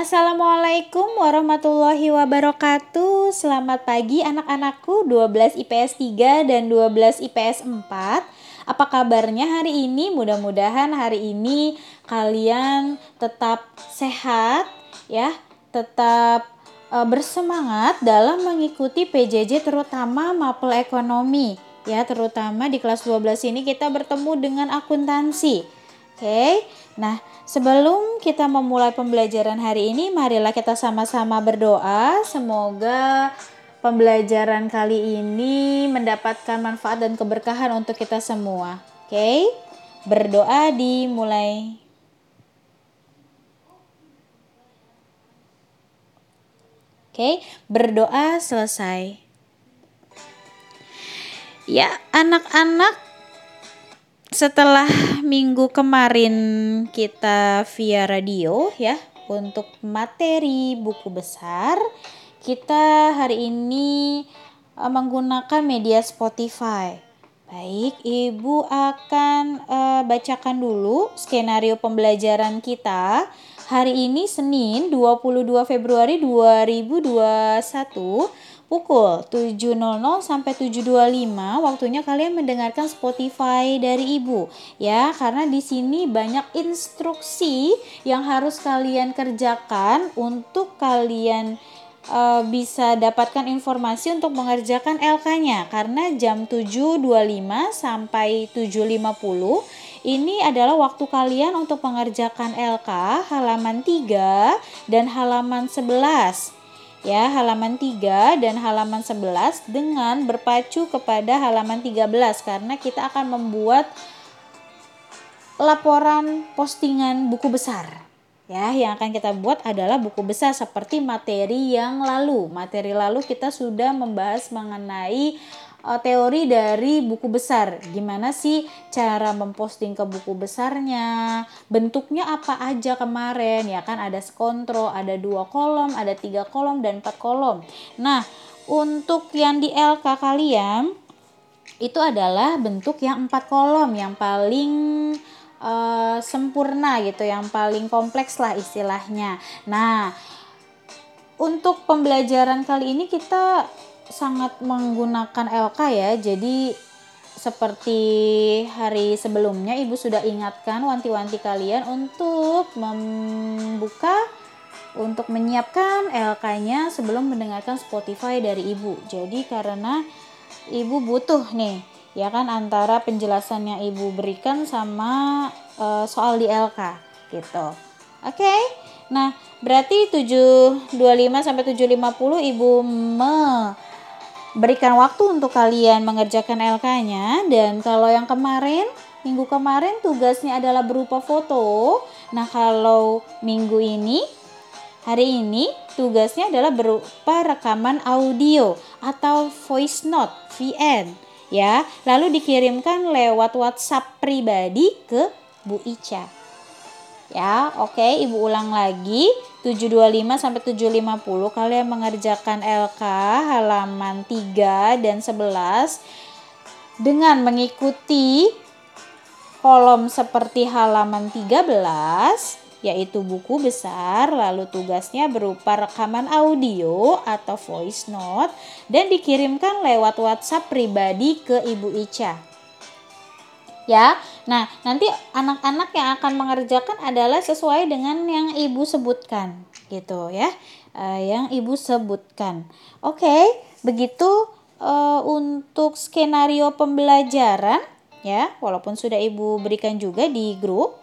Assalamualaikum warahmatullahi wabarakatuh. Selamat pagi anak-anakku. 12 IPS 3 dan 12 IPS 4 Apa kabarnya hari ini? Mudah-mudahan hari ini kalian tetap sehat ya. Tetap uh, bersemangat dalam mengikuti PJJ terutama mapel ekonomi ya. Terutama di kelas 12 ini kita bertemu dengan akuntansi. Oke? Okay? nah Sebelum kita memulai pembelajaran hari ini, marilah kita sama-sama berdoa. Semoga pembelajaran kali ini mendapatkan manfaat dan keberkahan untuk kita semua. Oke, okay? berdoa dimulai. Oke, okay? berdoa selesai. Ya, anak-anak setelah minggu kemarin kita via radio ya untuk materi buku besar kita hari ini uh, menggunakan media Spotify. Baik, Ibu akan uh, bacakan dulu skenario pembelajaran kita hari ini Senin 22 Februari 2021 pukul 7.00 sampai 7.25 waktunya kalian mendengarkan Spotify dari Ibu ya. Karena di sini banyak instruksi yang harus kalian kerjakan untuk kalian uh, bisa dapatkan informasi untuk mengerjakan LK-nya karena jam 7.25 sampai 7.50 ini adalah waktu kalian untuk mengerjakan LK halaman 3 dan halaman 11 ya halaman 3 dan halaman 11 dengan berpacu kepada halaman 13 karena kita akan membuat laporan postingan buku besar. Ya yang akan kita buat adalah buku besar seperti materi yang lalu. Materi lalu kita sudah membahas mengenai uh, teori dari buku besar. Gimana sih cara memposting ke buku besarnya? Bentuknya apa aja kemarin? Ya kan ada skontro, ada dua kolom, ada tiga kolom dan empat kolom. Nah, untuk yang di LK kalian itu adalah bentuk yang empat kolom yang paling uh, sempurna gitu, yang paling kompleks lah istilahnya. Nah, untuk pembelajaran kali ini kita sangat menggunakan LK ya. Jadi seperti hari sebelumnya Ibu sudah ingatkan wanti-wanti kalian untuk membuka untuk menyiapkan LK-nya sebelum mendengarkan Spotify dari Ibu. Jadi karena Ibu butuh nih ya kan antara penjelasan yang Ibu berikan sama uh, soal di LK gitu. Oke. Okay? Nah, berarti 725 sampai 750 Ibu me berikan waktu untuk kalian mengerjakan LK-nya dan kalau yang kemarin minggu kemarin tugasnya adalah berupa foto. Nah, kalau minggu ini hari ini tugasnya adalah berupa rekaman audio atau voice note VN ya. Lalu dikirimkan lewat WhatsApp pribadi ke Bu Ica. Ya, oke, okay, Ibu ulang lagi. 725 sampai 750 kalian mengerjakan LK halaman 3 dan 11 dengan mengikuti kolom seperti halaman 13 yaitu buku besar lalu tugasnya berupa rekaman audio atau voice note dan dikirimkan lewat WhatsApp pribadi ke Ibu Ica ya. Nah, nanti anak-anak yang akan mengerjakan adalah sesuai dengan yang ibu sebutkan, gitu ya. Uh, yang ibu sebutkan. Oke, okay, begitu uh, untuk skenario pembelajaran, ya. Walaupun sudah ibu berikan juga di grup.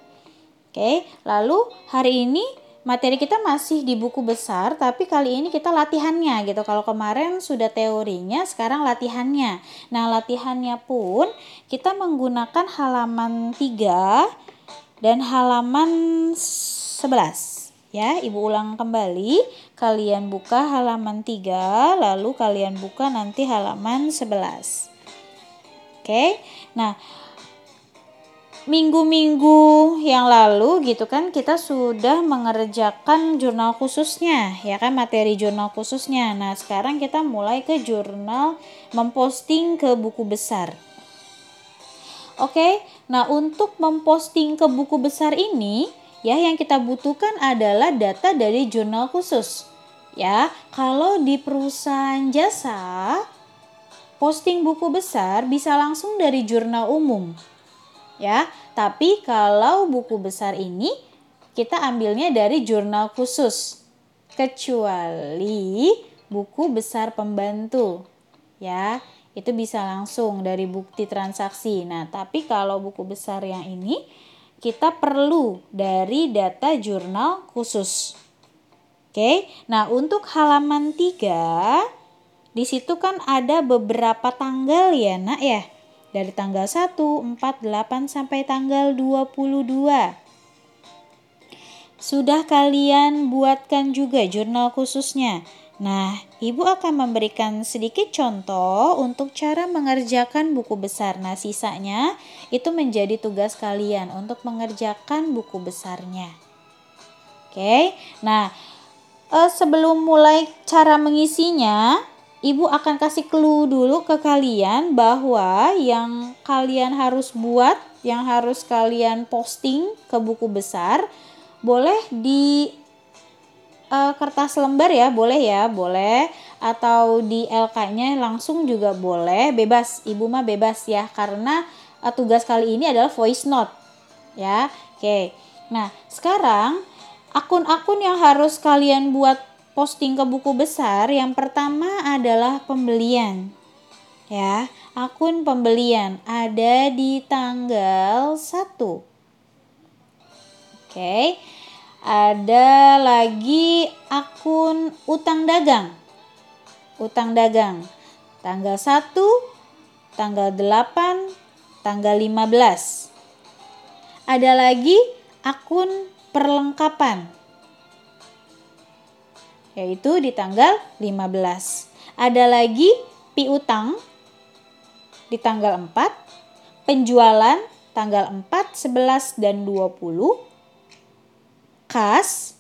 Oke, okay, lalu hari ini materi kita masih di buku besar tapi kali ini kita latihannya gitu. Kalau kemarin sudah teorinya, sekarang latihannya. Nah, latihannya pun kita menggunakan halaman 3 dan halaman 11 ya ibu ulang kembali kalian buka halaman 3 lalu kalian buka nanti halaman 11 oke nah minggu-minggu yang lalu gitu kan kita sudah mengerjakan jurnal khususnya ya kan materi jurnal khususnya. Nah, sekarang kita mulai ke jurnal memposting ke buku besar. Oke. Nah, untuk memposting ke buku besar ini ya yang kita butuhkan adalah data dari jurnal khusus. Ya, kalau di perusahaan jasa posting buku besar bisa langsung dari jurnal umum. Ya, tapi kalau buku besar ini kita ambilnya dari jurnal khusus. Kecuali buku besar pembantu. Ya, itu bisa langsung dari bukti transaksi. Nah, tapi kalau buku besar yang ini kita perlu dari data jurnal khusus. Oke. Nah, untuk halaman 3 di situ kan ada beberapa tanggal ya, Nak ya. Dari tanggal 1, 4, 8 sampai tanggal 22. Sudah kalian buatkan juga jurnal khususnya. Nah, Ibu akan memberikan sedikit contoh untuk cara mengerjakan buku besar. Nah, sisanya itu menjadi tugas kalian untuk mengerjakan buku besarnya. Oke, nah eh, sebelum mulai cara mengisinya, Ibu akan kasih clue dulu ke kalian bahwa yang kalian harus buat, yang harus kalian posting ke buku besar, boleh di uh, kertas lembar ya boleh ya boleh. Atau di LK-nya langsung juga boleh. Bebas ibu mah bebas ya karena uh, tugas kali ini adalah voice note ya. Oke nah sekarang akun-akun yang harus kalian buat posting ke buku besar yang pertama adalah pembelian ya akun pembelian ada di tanggal 1 oke ada lagi akun utang dagang. Utang dagang. Tanggal 1, tanggal 8, tanggal 15. Ada lagi akun perlengkapan. Yaitu di tanggal 15. Ada lagi piutang di tanggal 4, penjualan tanggal 4, 11 dan 20 kas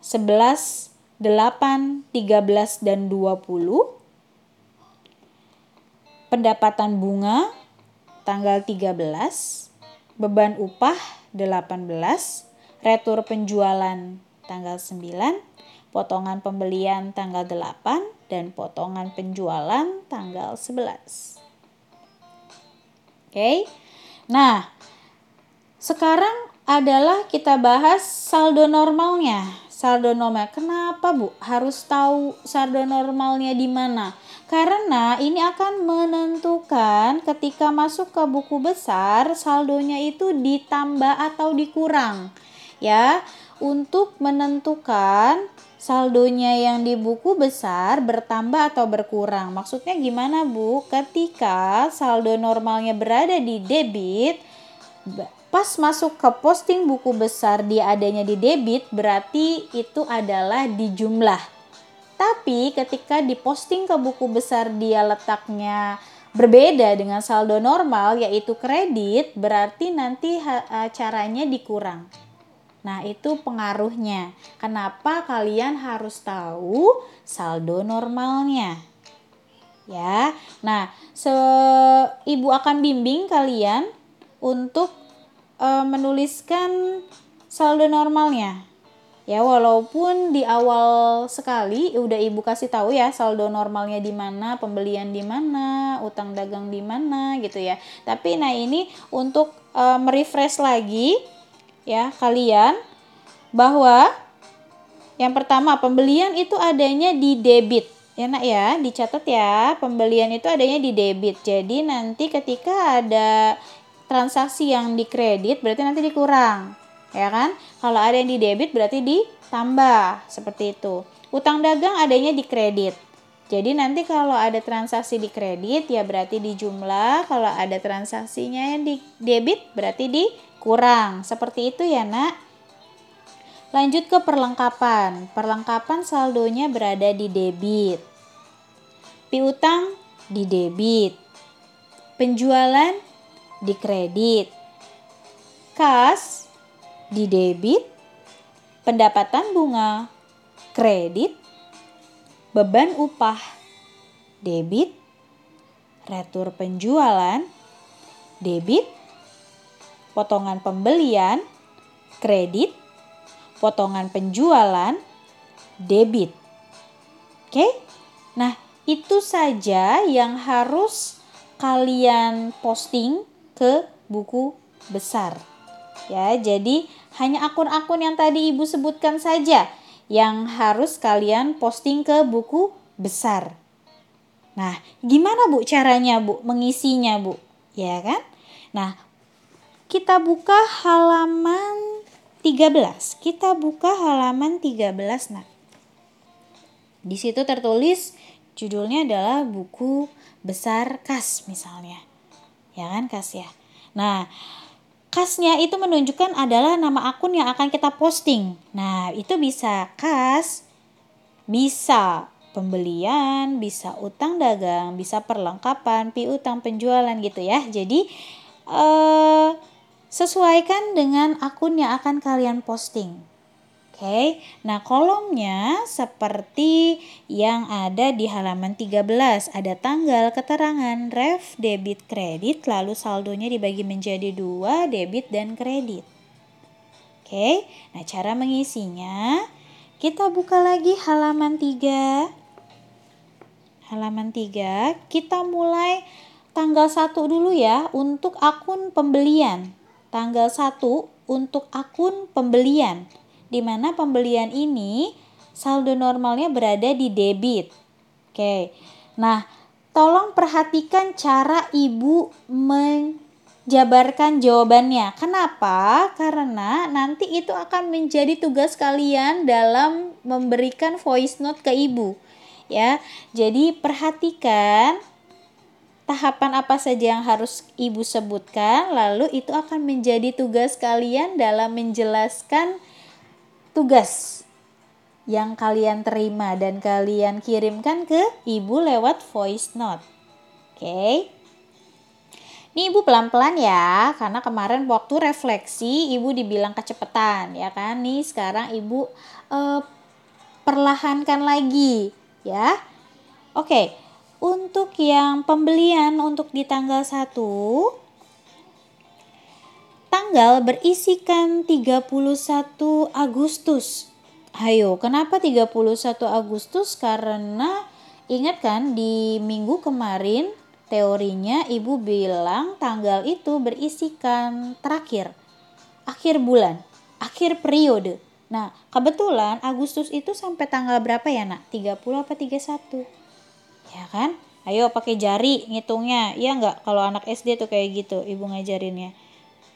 11, 8, 13 dan 20 pendapatan bunga tanggal 13 beban upah 18 retur penjualan tanggal 9 potongan pembelian tanggal 8 dan potongan penjualan tanggal 11 oke nah sekarang adalah kita bahas saldo normalnya. Saldo normal. Kenapa, Bu? Harus tahu saldo normalnya di mana? Karena ini akan menentukan ketika masuk ke buku besar saldonya itu ditambah atau dikurang. Ya, untuk menentukan saldonya yang di buku besar bertambah atau berkurang. Maksudnya gimana, Bu? Ketika saldo normalnya berada di debit, pas masuk ke posting buku besar dia adanya di debit berarti itu adalah di jumlah. Tapi ketika diposting ke buku besar dia letaknya berbeda dengan saldo normal yaitu kredit berarti nanti caranya dikurang. Nah, itu pengaruhnya. Kenapa kalian harus tahu saldo normalnya? Ya. Nah, se ibu akan bimbing kalian untuk uh, menuliskan saldo normalnya. Ya, walaupun di awal sekali udah Ibu kasih tahu ya saldo normalnya di mana, pembelian di mana, utang dagang di mana gitu ya. Tapi nah ini untuk uh, merefresh lagi ya kalian bahwa yang pertama pembelian itu adanya di debit. Ya nak ya dicatat ya pembelian itu adanya di debit. Jadi nanti ketika ada transaksi yang dikredit berarti nanti dikurang ya kan? Kalau ada yang di debit berarti ditambah seperti itu. Utang dagang adanya di kredit jadi nanti kalau ada transaksi di kredit ya berarti di jumlah. Kalau ada transaksinya yang di debit berarti dikurang. Seperti itu ya nak. Lanjut ke perlengkapan. Perlengkapan saldonya berada di debit. Piutang di debit. Penjualan di kredit, kas di debit, pendapatan bunga kredit, beban upah debit, retur penjualan debit, potongan pembelian kredit, potongan penjualan debit. Oke? Nah, itu saja yang harus kalian posting ke buku besar. Ya, jadi hanya akun-akun yang tadi Ibu sebutkan saja yang harus kalian posting ke buku besar. Nah, gimana Bu caranya Bu mengisinya Bu? Ya kan? Nah, kita buka halaman 13. Kita buka halaman 13 nah. Di situ tertulis judulnya adalah buku besar kas misalnya. Ya kan kas ya. Nah, kasnya itu menunjukkan adalah nama akun yang akan kita posting. Nah, itu bisa kas, bisa pembelian, bisa utang dagang, bisa perlengkapan, piutang penjualan gitu ya. Jadi eh, sesuaikan dengan akun yang akan kalian posting. Oke, nah kolomnya seperti yang ada di halaman 13. Ada tanggal, keterangan, ref, debit, kredit, lalu saldonya dibagi menjadi dua, debit dan kredit. Oke, nah cara mengisinya, kita buka lagi halaman 3. Halaman 3, kita mulai tanggal 1 dulu ya untuk akun pembelian. Tanggal 1 untuk akun pembelian di mana pembelian ini saldo normalnya berada di debit. Oke. Nah, tolong perhatikan cara Ibu menjabarkan jawabannya. Kenapa? Karena nanti itu akan menjadi tugas kalian dalam memberikan voice note ke Ibu. Ya. Jadi perhatikan tahapan apa saja yang harus Ibu sebutkan, lalu itu akan menjadi tugas kalian dalam menjelaskan tugas yang kalian terima dan kalian kirimkan ke ibu lewat voice note. Oke. Okay. Ini ibu pelan-pelan ya, karena kemarin waktu refleksi ibu dibilang kecepatan ya kan. Nih sekarang ibu uh, perlahankan lagi ya. Oke, okay. untuk yang pembelian untuk di tanggal 1 tanggal berisikan 31 Agustus. Ayo, kenapa 31 Agustus? Karena ingat kan di minggu kemarin teorinya ibu bilang tanggal itu berisikan terakhir, akhir bulan, akhir periode. Nah, kebetulan Agustus itu sampai tanggal berapa ya nak? 30 apa 31? Ya kan? Ayo pakai jari ngitungnya. Iya nggak? Kalau anak SD tuh kayak gitu ibu ngajarinnya.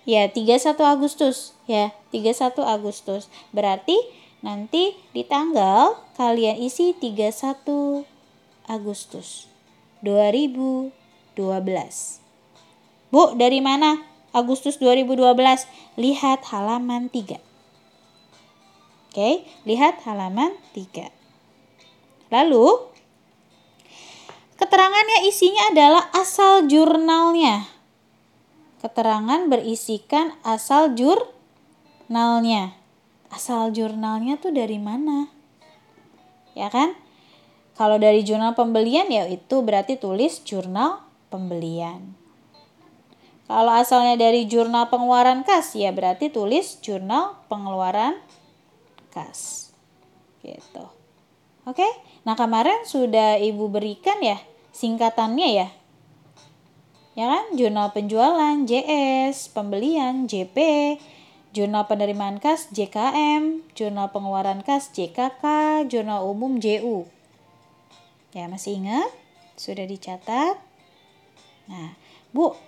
Ya, 31 Agustus ya, 31 Agustus. Berarti nanti di tanggal kalian isi 31 Agustus 2012. Bu, dari mana? Agustus 2012. Lihat halaman 3. Oke, lihat halaman 3. Lalu keterangannya isinya adalah asal jurnalnya keterangan berisikan asal jurnalnya. Asal jurnalnya tuh dari mana? Ya kan? Kalau dari jurnal pembelian ya itu berarti tulis jurnal pembelian. Kalau asalnya dari jurnal pengeluaran kas ya berarti tulis jurnal pengeluaran kas. Gitu. Oke? Nah, kemarin sudah Ibu berikan ya singkatannya ya ya kan? Jurnal penjualan JS pembelian JP jurnal penerimaan kas JKM jurnal pengeluaran kas JKK jurnal umum JU ya masih ingat? Sudah dicatat? Nah Bu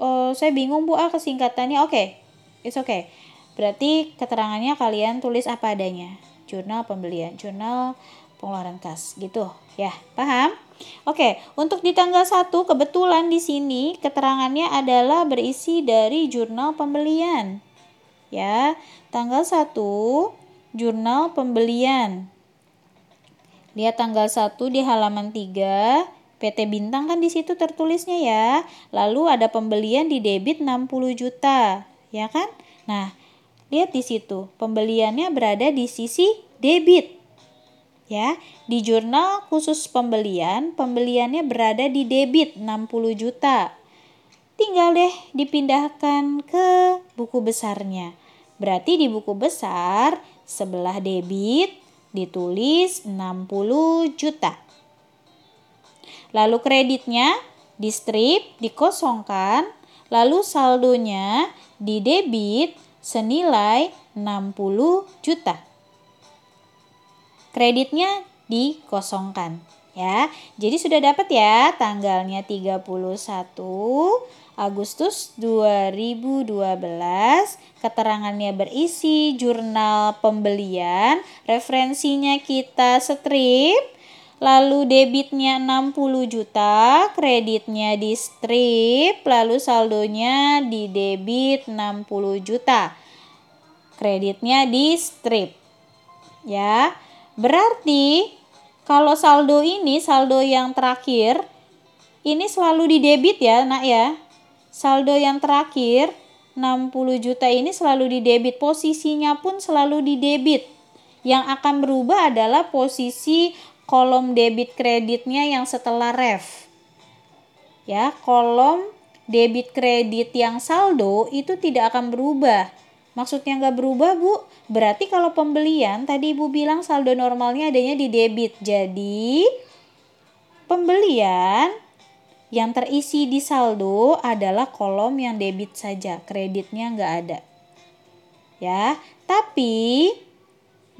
oh, saya bingung Bu ah kesingkatannya. Oke okay. it's okay. Berarti keterangannya kalian tulis apa adanya? Jurnal pembelian jurnal pengeluaran kas gitu. Ya paham Oke, untuk di tanggal 1 kebetulan di sini keterangannya adalah berisi dari jurnal pembelian. Ya, tanggal 1 jurnal pembelian. Lihat tanggal 1 di halaman 3, PT Bintang kan di situ tertulisnya ya. Lalu ada pembelian di debit 60 juta, ya kan? Nah, lihat di situ, pembeliannya berada di sisi debit ya. Di jurnal khusus pembelian, pembeliannya berada di debit 60 juta. Tinggal deh dipindahkan ke buku besarnya. Berarti di buku besar sebelah debit ditulis 60 juta. Lalu kreditnya di strip dikosongkan, lalu saldonya di debit senilai 60 juta. Kreditnya dikosongkan ya. Jadi sudah dapat ya tanggalnya 31 Agustus 2012. Keterangannya berisi jurnal pembelian, referensinya kita strip, lalu debitnya 60 juta, kreditnya di strip, lalu saldonya di debit 60 juta. Kreditnya di strip. Ya. Berarti kalau saldo ini saldo yang terakhir ini selalu di debit ya, Nak ya saldo yang terakhir 60 juta ini selalu di debit. Posisinya pun selalu di debit. Yang akan berubah adalah posisi kolom debit kreditnya yang setelah ref. Ya, kolom debit kredit yang saldo itu tidak akan berubah. Maksudnya nggak berubah, Bu? Berarti kalau pembelian, tadi Ibu bilang saldo normalnya adanya di debit. Jadi, pembelian yang terisi di saldo adalah kolom yang debit saja, kreditnya nggak ada. Ya, tapi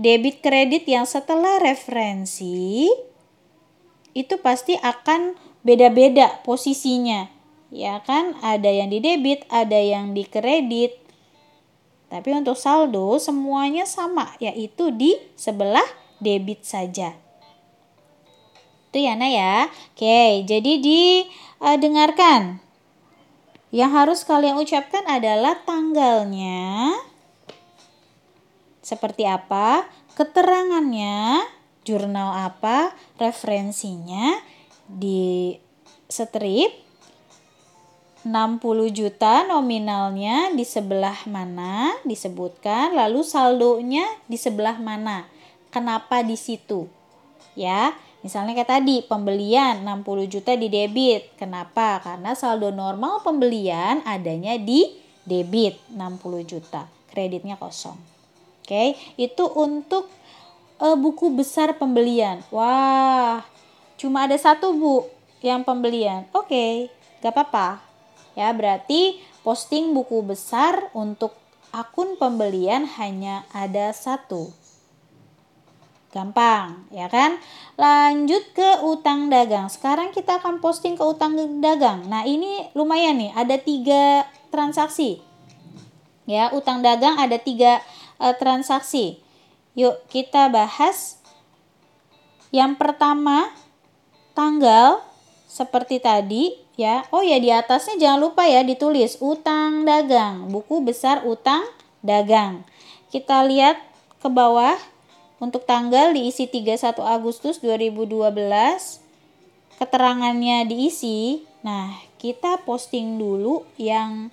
debit kredit yang setelah referensi itu pasti akan beda-beda posisinya. Ya kan, ada yang di debit, ada yang di kredit. Tapi untuk saldo semuanya sama, yaitu di sebelah debit saja. Itu ya, Nah ya. Oke, jadi didengarkan. Uh, Yang harus kalian ucapkan adalah tanggalnya. Seperti apa? Keterangannya, jurnal apa, referensinya di strip 60 juta nominalnya di sebelah mana disebutkan, lalu saldonya di sebelah mana. Kenapa di situ? Ya, Misalnya kayak tadi, pembelian 60 juta di debit. Kenapa? Karena saldo normal pembelian adanya di debit 60 juta. Kreditnya kosong. Oke, itu untuk uh, buku besar pembelian. Wah, cuma ada satu bu yang pembelian. Oke, gak apa-apa. Ya, berarti posting buku besar untuk akun pembelian hanya ada satu. Gampang, ya kan? Lanjut ke utang dagang. Sekarang kita akan posting ke utang dagang. Nah, ini lumayan nih, ada tiga transaksi. Ya, utang dagang ada tiga uh, transaksi. Yuk, kita bahas. Yang pertama, tanggal seperti tadi ya. Oh ya, di atasnya jangan lupa ya ditulis utang dagang, buku besar utang dagang. Kita lihat ke bawah untuk tanggal diisi 31 Agustus 2012. Keterangannya diisi. Nah, kita posting dulu yang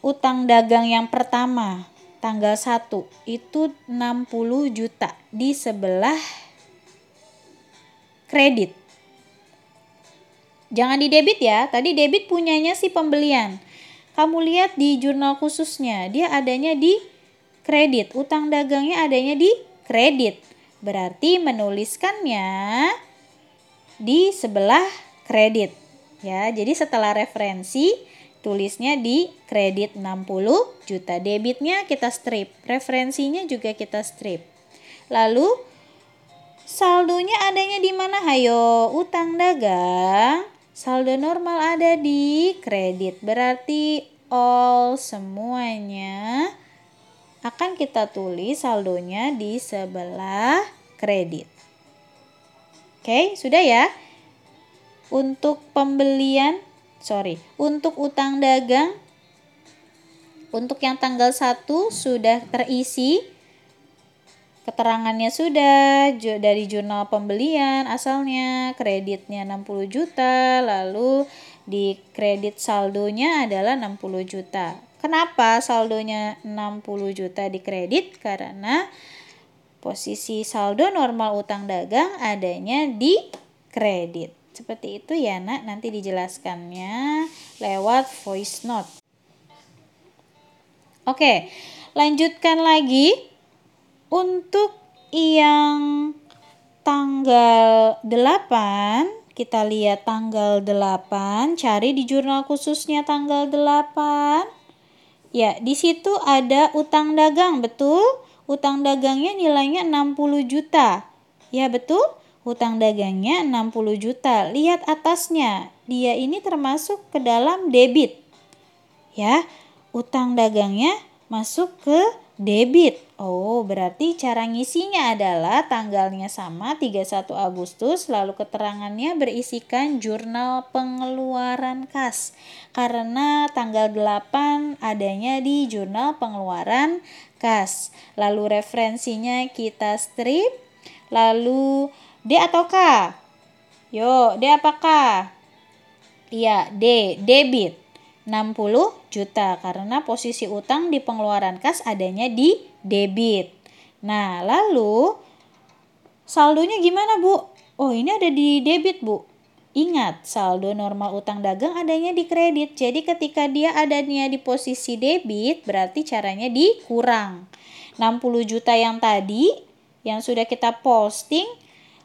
utang dagang yang pertama tanggal 1 itu 60 juta di sebelah kredit. Jangan di debit ya. Tadi debit punyanya si pembelian. Kamu lihat di jurnal khususnya, dia adanya di kredit. Utang dagangnya adanya di kredit. Berarti menuliskannya di sebelah kredit. Ya, jadi setelah referensi tulisnya di kredit 60 juta. Debitnya kita strip, referensinya juga kita strip. Lalu saldonya adanya di mana? Hayo, utang dagang. Saldo normal ada di kredit. Berarti all semuanya akan kita tulis saldonya di sebelah kredit. Oke, sudah ya. Untuk pembelian, sorry, untuk utang dagang, untuk yang tanggal 1 sudah terisi, keterangannya sudah dari jurnal pembelian asalnya, kreditnya 60 juta, lalu di kredit saldonya adalah 60 juta. Kenapa saldonya 60 juta di kredit? Karena posisi saldo normal utang dagang adanya di kredit. Seperti itu ya nak, nanti dijelaskannya lewat voice note. Oke, lanjutkan lagi untuk yang tanggal 8 kita lihat tanggal 8 cari di jurnal khususnya tanggal 8 ya di situ ada utang dagang betul? Utang dagangnya nilainya 60 juta. Ya betul? Utang dagangnya 60 juta. Lihat atasnya. Dia ini termasuk ke dalam debit. Ya utang dagangnya masuk ke debit. Oh, berarti cara ngisinya adalah tanggalnya sama 31 Agustus lalu keterangannya berisikan jurnal pengeluaran kas. Karena tanggal 8 adanya di jurnal pengeluaran kas. Lalu referensinya kita strip. Lalu D atau K? Yo, D apakah? Iya, D, debit. 60 juta karena posisi utang di pengeluaran kas adanya di debit. Nah, lalu saldonya gimana, Bu? Oh, ini ada di debit, Bu. Ingat, saldo normal utang dagang adanya di kredit. Jadi ketika dia adanya di posisi debit, berarti caranya dikurang. 60 juta yang tadi yang sudah kita posting,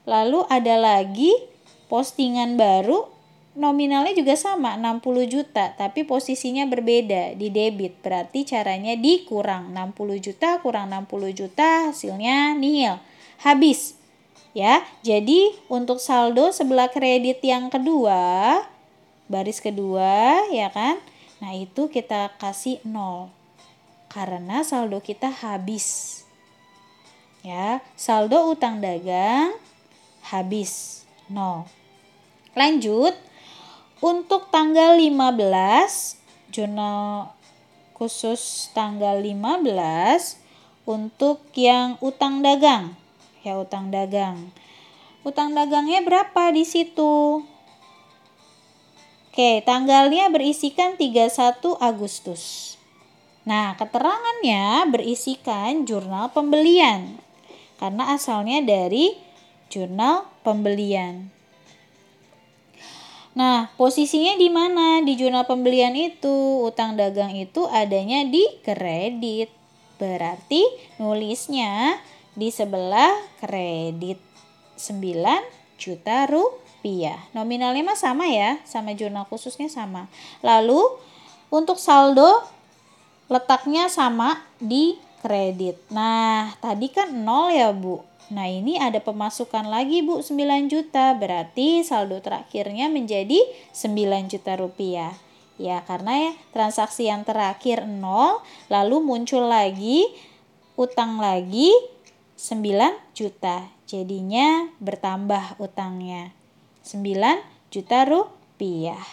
lalu ada lagi postingan baru nominalnya juga sama 60 juta tapi posisinya berbeda di debit. Berarti caranya dikurang 60 juta kurang 60 juta hasilnya nihil habis ya. Jadi untuk saldo sebelah kredit yang kedua baris kedua ya kan? Nah itu kita kasih nol. Karena saldo kita habis. Ya saldo utang dagang habis nol. Lanjut untuk tanggal 15, jurnal khusus tanggal 15 untuk yang utang dagang. Ya, utang dagang. Utang dagangnya berapa di situ? Oke, tanggalnya berisikan 31 Agustus. Nah, keterangannya berisikan jurnal pembelian. Karena asalnya dari jurnal pembelian. Nah, posisinya di mana? Di jurnal pembelian itu, utang dagang itu adanya di kredit. Berarti nulisnya di sebelah kredit 9 juta rupiah. Nominalnya mah sama ya, sama jurnal khususnya sama. Lalu untuk saldo letaknya sama di kredit. Nah, tadi kan nol ya, Bu. Nah ini ada pemasukan lagi Bu 9 juta berarti saldo terakhirnya menjadi 9 juta rupiah. Ya karena ya transaksi yang terakhir 0 lalu muncul lagi utang lagi 9 juta. Jadinya bertambah utangnya 9 juta rupiah.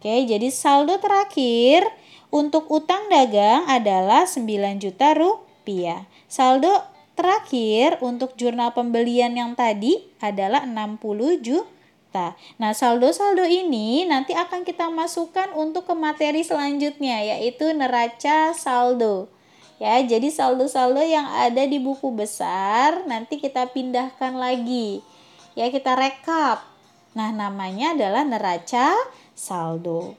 Oke jadi saldo terakhir untuk utang dagang adalah 9 juta rupiah. Saldo Terakhir, untuk jurnal pembelian yang tadi adalah 60 juta. Nah, saldo-saldo ini nanti akan kita masukkan untuk ke materi selanjutnya yaitu neraca saldo. Ya, jadi saldo-saldo yang ada di buku besar nanti kita pindahkan lagi. Ya, kita rekap. Nah, namanya adalah neraca saldo.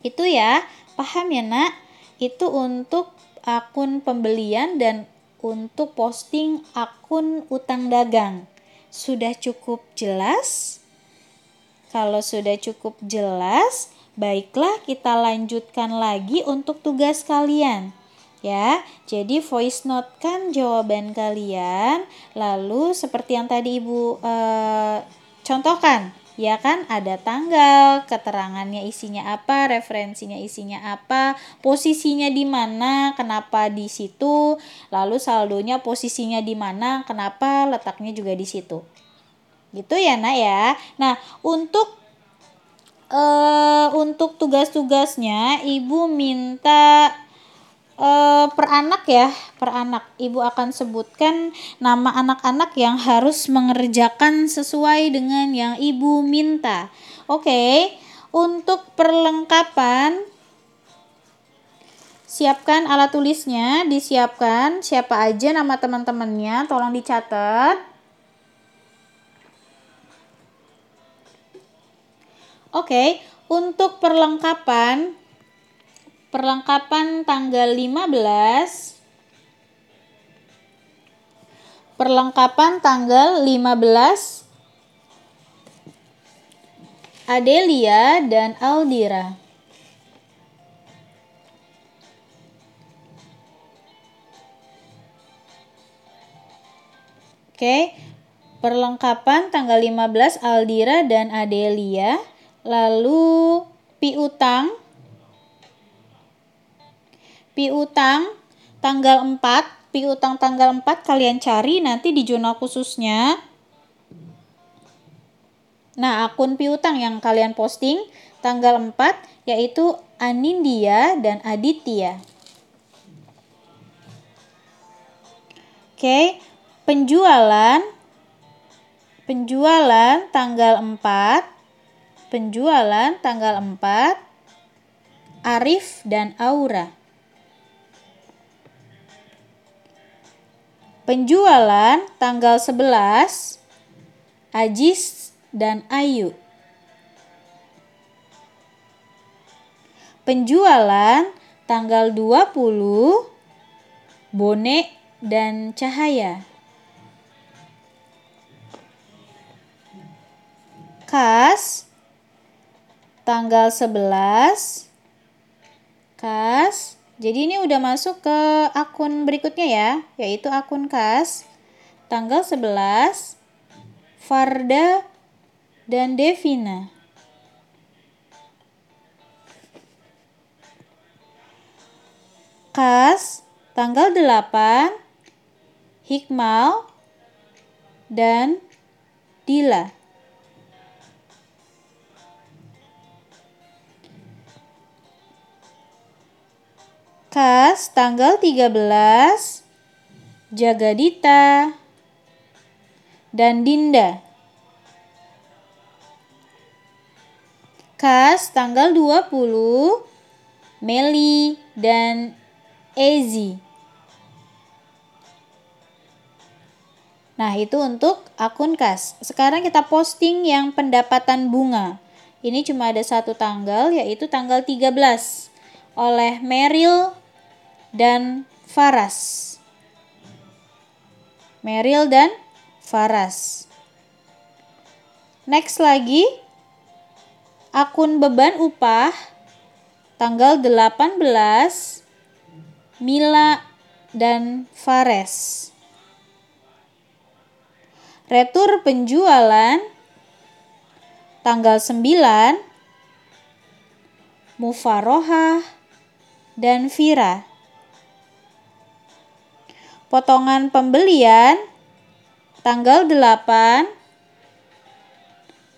Itu ya, paham ya, Nak? Itu untuk akun pembelian dan untuk posting akun utang dagang. Sudah cukup jelas? Kalau sudah cukup jelas, baiklah kita lanjutkan lagi untuk tugas kalian. Ya, jadi voice note kan jawaban kalian, lalu seperti yang tadi Ibu eh, contohkan, ya kan ada tanggal, keterangannya isinya apa, referensinya isinya apa, posisinya di mana, kenapa di situ, lalu saldonya posisinya di mana, kenapa letaknya juga di situ. Gitu ya, Nak ya. Nah, untuk uh, untuk tugas-tugasnya Ibu minta uh, per anak ya, per anak. Ibu akan sebutkan nama anak-anak yang harus mengerjakan sesuai dengan yang ibu minta. Oke, untuk perlengkapan siapkan alat tulisnya, disiapkan siapa aja nama teman-temannya, tolong dicatat. Oke, untuk perlengkapan perlengkapan tanggal 15 Perlengkapan tanggal 15 Adelia dan Aldira. Oke, perlengkapan tanggal 15 Aldira dan Adelia. Lalu piutang. Piutang tanggal 4, piutang tanggal 4 kalian cari nanti di jurnal khususnya. Nah, akun piutang yang kalian posting tanggal 4 yaitu Anindia dan Aditya. Oke, penjualan penjualan tanggal 4 penjualan tanggal 4 Arif dan Aura. Penjualan tanggal 11 Ajis dan Ayu. Penjualan tanggal 20 Bonek dan Cahaya. Kas tanggal 11 Kas. Jadi ini udah masuk ke akun berikutnya ya, yaitu akun Kas tanggal 11 Farda dan Devina. Kas tanggal 8 Hikmal dan Dila. Kas tanggal 13 Jagadita dan Dinda. Kas tanggal 20 Meli dan Ezi. Nah, itu untuk akun kas. Sekarang kita posting yang pendapatan bunga. Ini cuma ada satu tanggal, yaitu tanggal 13 oleh Meril dan Faras. Meril dan Faras. Next lagi, akun beban upah tanggal 18 Mila dan Fares. Retur penjualan tanggal 9 Mufarohah dan Vira. Potongan pembelian tanggal 8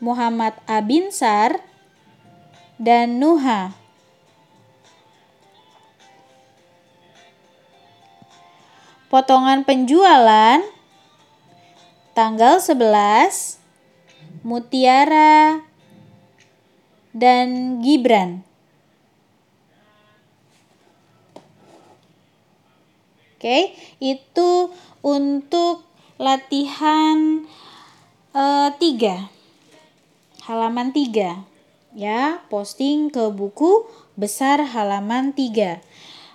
Muhammad Abinsar dan Nuha. Potongan penjualan tanggal 11 Mutiara dan Gibran. Oke, itu untuk latihan uh, halaman 3 ya posting ke buku besar halaman 3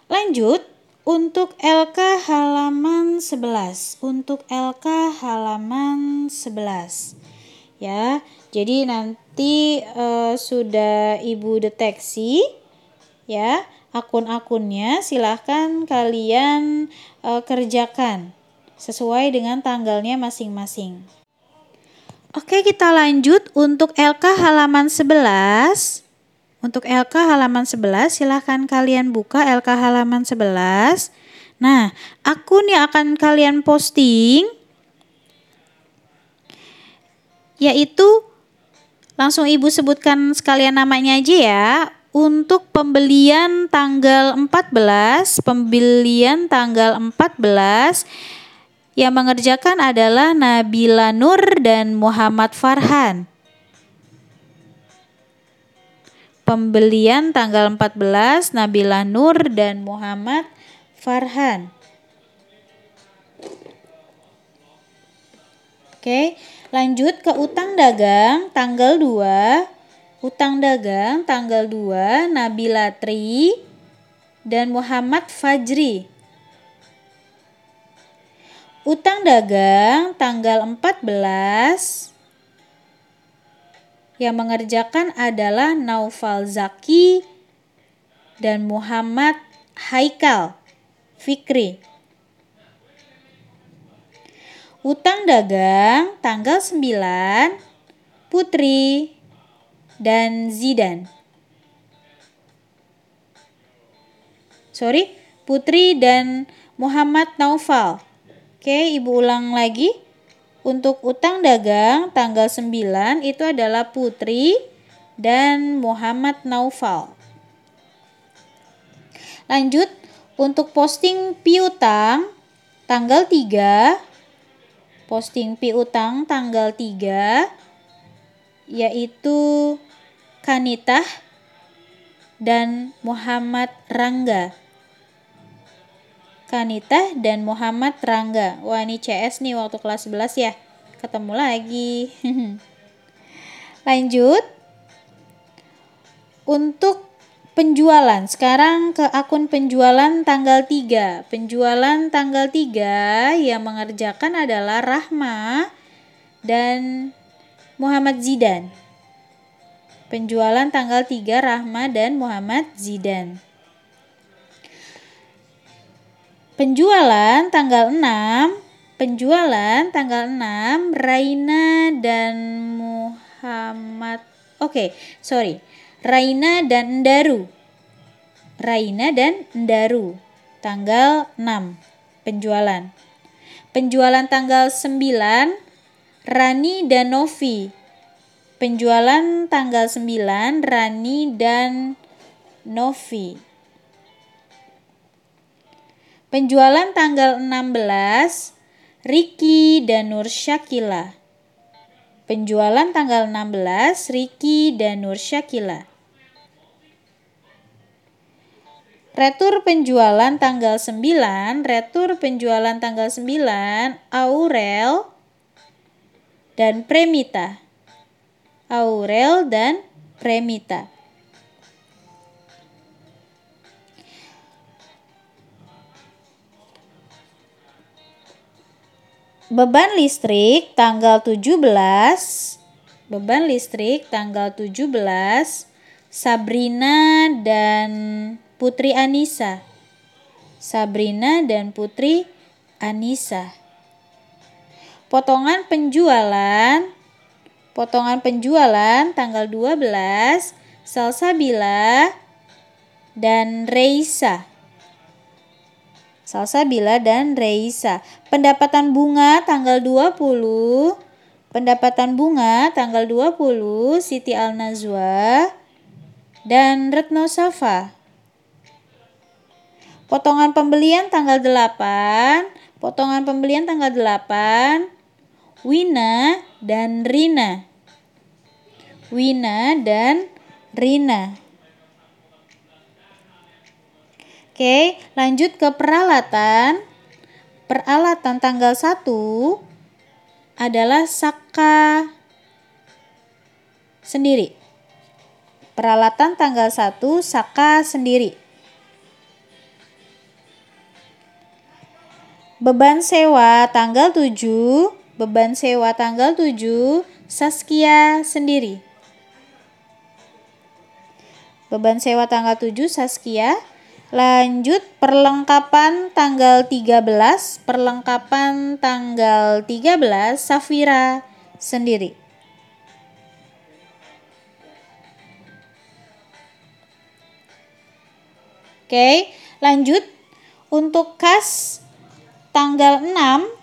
lanjut untuk LK halaman 11 untuk LK halaman 11 ya jadi nanti uh, sudah ibu deteksi. Ya akun-akunnya silahkan kalian uh, kerjakan sesuai dengan tanggalnya masing-masing. Oke, kita lanjut untuk LK halaman 11. Untuk LK halaman 11, silahkan kalian buka LK halaman 11. Nah, akun yang akan kalian posting yaitu langsung Ibu sebutkan sekalian namanya aja ya. Untuk pembelian tanggal 14, pembelian tanggal 14 yang mengerjakan adalah Nabila Nur dan Muhammad Farhan. Pembelian tanggal 14 Nabila Nur dan Muhammad Farhan. Oke, lanjut ke utang dagang tanggal 2. Utang dagang tanggal 2 Nabila Tri dan Muhammad Fajri. Utang dagang tanggal 14 yang mengerjakan adalah Naufal Zaki dan Muhammad Haikal Fikri. Utang dagang tanggal 9 Putri dan Zidan. Sorry, Putri dan Muhammad Naufal. Oke, Ibu ulang lagi. Untuk utang dagang tanggal 9 itu adalah Putri dan Muhammad Naufal. Lanjut, untuk posting piutang tanggal 3 posting piutang tanggal 3 yaitu Kanitah dan Muhammad Rangga. Kanita dan Muhammad Rangga. Wah ini CS nih waktu kelas 11 ya. Ketemu lagi. Lanjut. Untuk penjualan. Sekarang ke akun penjualan tanggal 3. Penjualan tanggal 3 yang mengerjakan adalah Rahma dan Muhammad Zidan. Penjualan tanggal 3 Rahma dan Muhammad Zidan. Penjualan tanggal 6, penjualan tanggal 6 Raina dan Muhammad. Oke, okay, sorry. Raina dan Endaru. Raina dan Endaru. Tanggal 6 penjualan. Penjualan tanggal 9 Rani dan Novi. Penjualan tanggal 9 Rani dan Novi. Penjualan tanggal 16 Riki dan Nur Syakila. Penjualan tanggal 16 Riki dan Nur Syakila. Retur penjualan tanggal 9, retur penjualan tanggal 9 Aurel dan Premita. Aurel dan Premita. Beban listrik tanggal 17 Beban listrik tanggal 17 Sabrina dan Putri Anissa Sabrina dan Putri Anissa Potongan penjualan Potongan penjualan tanggal 12 Salsabila dan Reisa Salsabila dan Reisa. Pendapatan bunga tanggal 20. Pendapatan bunga tanggal 20 Siti Al-Nazwa dan Retno Safa. Potongan pembelian tanggal 8. Potongan pembelian tanggal 8. Wina dan Rina. Wina dan Rina. Oke, lanjut ke peralatan. Peralatan tanggal 1 adalah Saka sendiri. Peralatan tanggal 1 Saka sendiri. Beban sewa tanggal 7, beban sewa tanggal 7 Saskia sendiri. Beban sewa tanggal 7 Saskia Lanjut perlengkapan tanggal 13, perlengkapan tanggal 13 Safira sendiri. Oke, lanjut untuk kas tanggal 6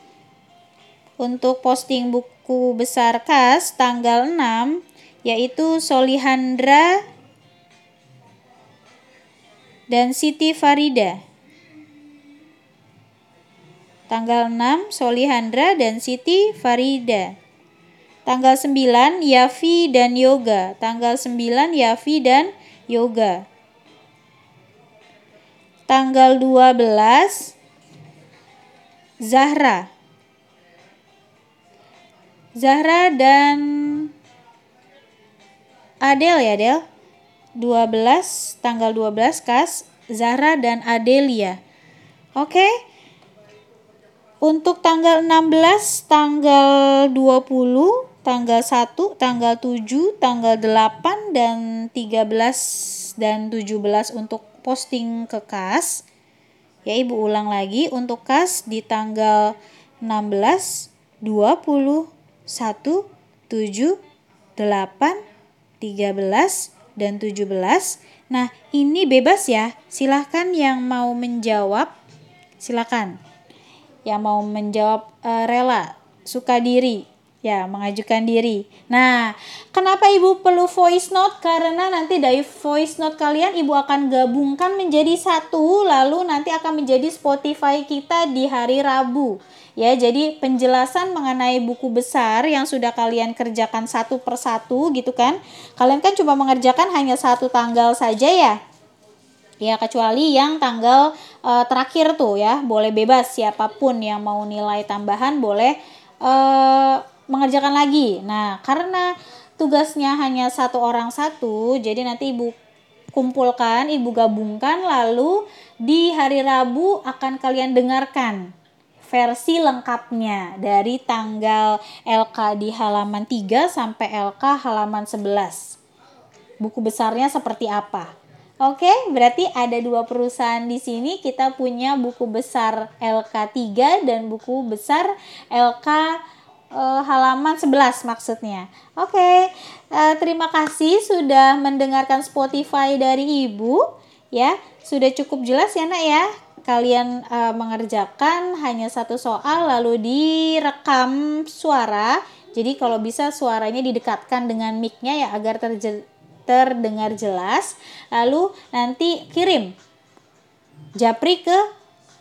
untuk posting buku besar kas tanggal 6 yaitu Solihandra dan Siti Farida. Tanggal 6 Solihandra dan Siti Farida. Tanggal 9 Yafi dan Yoga. Tanggal 9 Yafi dan Yoga. Tanggal 12 Zahra. Zahra dan Adel ya Adel. 12 tanggal 12 kas Zahra dan Adelia. Oke. Untuk tanggal 16, tanggal 20, tanggal 1, tanggal 7, tanggal 8 dan 13 dan 17 untuk posting ke kas. Ya, Ibu ulang lagi untuk kas di tanggal 16, 20, 1, 7, 8, 13 dan 17. Nah, ini bebas ya. Silahkan yang mau menjawab, silakan. Yang mau menjawab uh, rela, suka diri, ya mengajukan diri. Nah, kenapa Ibu perlu voice note? Karena nanti dari voice note kalian Ibu akan gabungkan menjadi satu, lalu nanti akan menjadi Spotify kita di hari Rabu. Ya, jadi penjelasan mengenai buku besar yang sudah kalian kerjakan satu persatu gitu kan. Kalian kan cuma mengerjakan hanya satu tanggal saja ya. Ya, kecuali yang tanggal uh, terakhir tuh ya, boleh bebas siapa pun yang mau nilai tambahan boleh uh, mengerjakan lagi. Nah, karena tugasnya hanya satu orang satu, jadi nanti ibu kumpulkan, ibu gabungkan, lalu di hari Rabu akan kalian dengarkan versi lengkapnya dari tanggal LK di halaman 3 sampai LK halaman 11. Buku besarnya seperti apa? Oke, berarti ada dua perusahaan di sini. Kita punya buku besar LK3 dan buku besar LK uh, halaman 11 maksudnya. Oke, okay. eh, terima kasih sudah mendengarkan Spotify dari Ibu. Ya, sudah cukup jelas ya nak ya. Kalian uh, mengerjakan hanya satu soal lalu direkam suara. Jadi kalau bisa suaranya didekatkan dengan mic-nya ya agar terdengar jelas. Lalu nanti kirim japri ke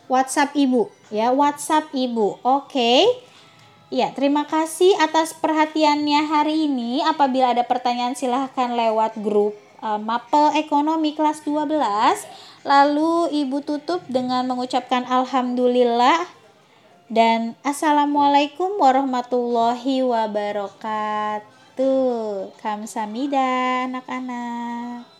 WhatsApp Ibu ya, WhatsApp Ibu. Oke. Okay. Ya, terima kasih atas perhatiannya hari ini. Apabila ada pertanyaan silahkan lewat grup uh, Mapel Ekonomi kelas 12. Lalu Ibu tutup dengan mengucapkan Alhamdulillah dan Assalamualaikum warahmatullahi wabarakatuh. Kamsamida anak-anak.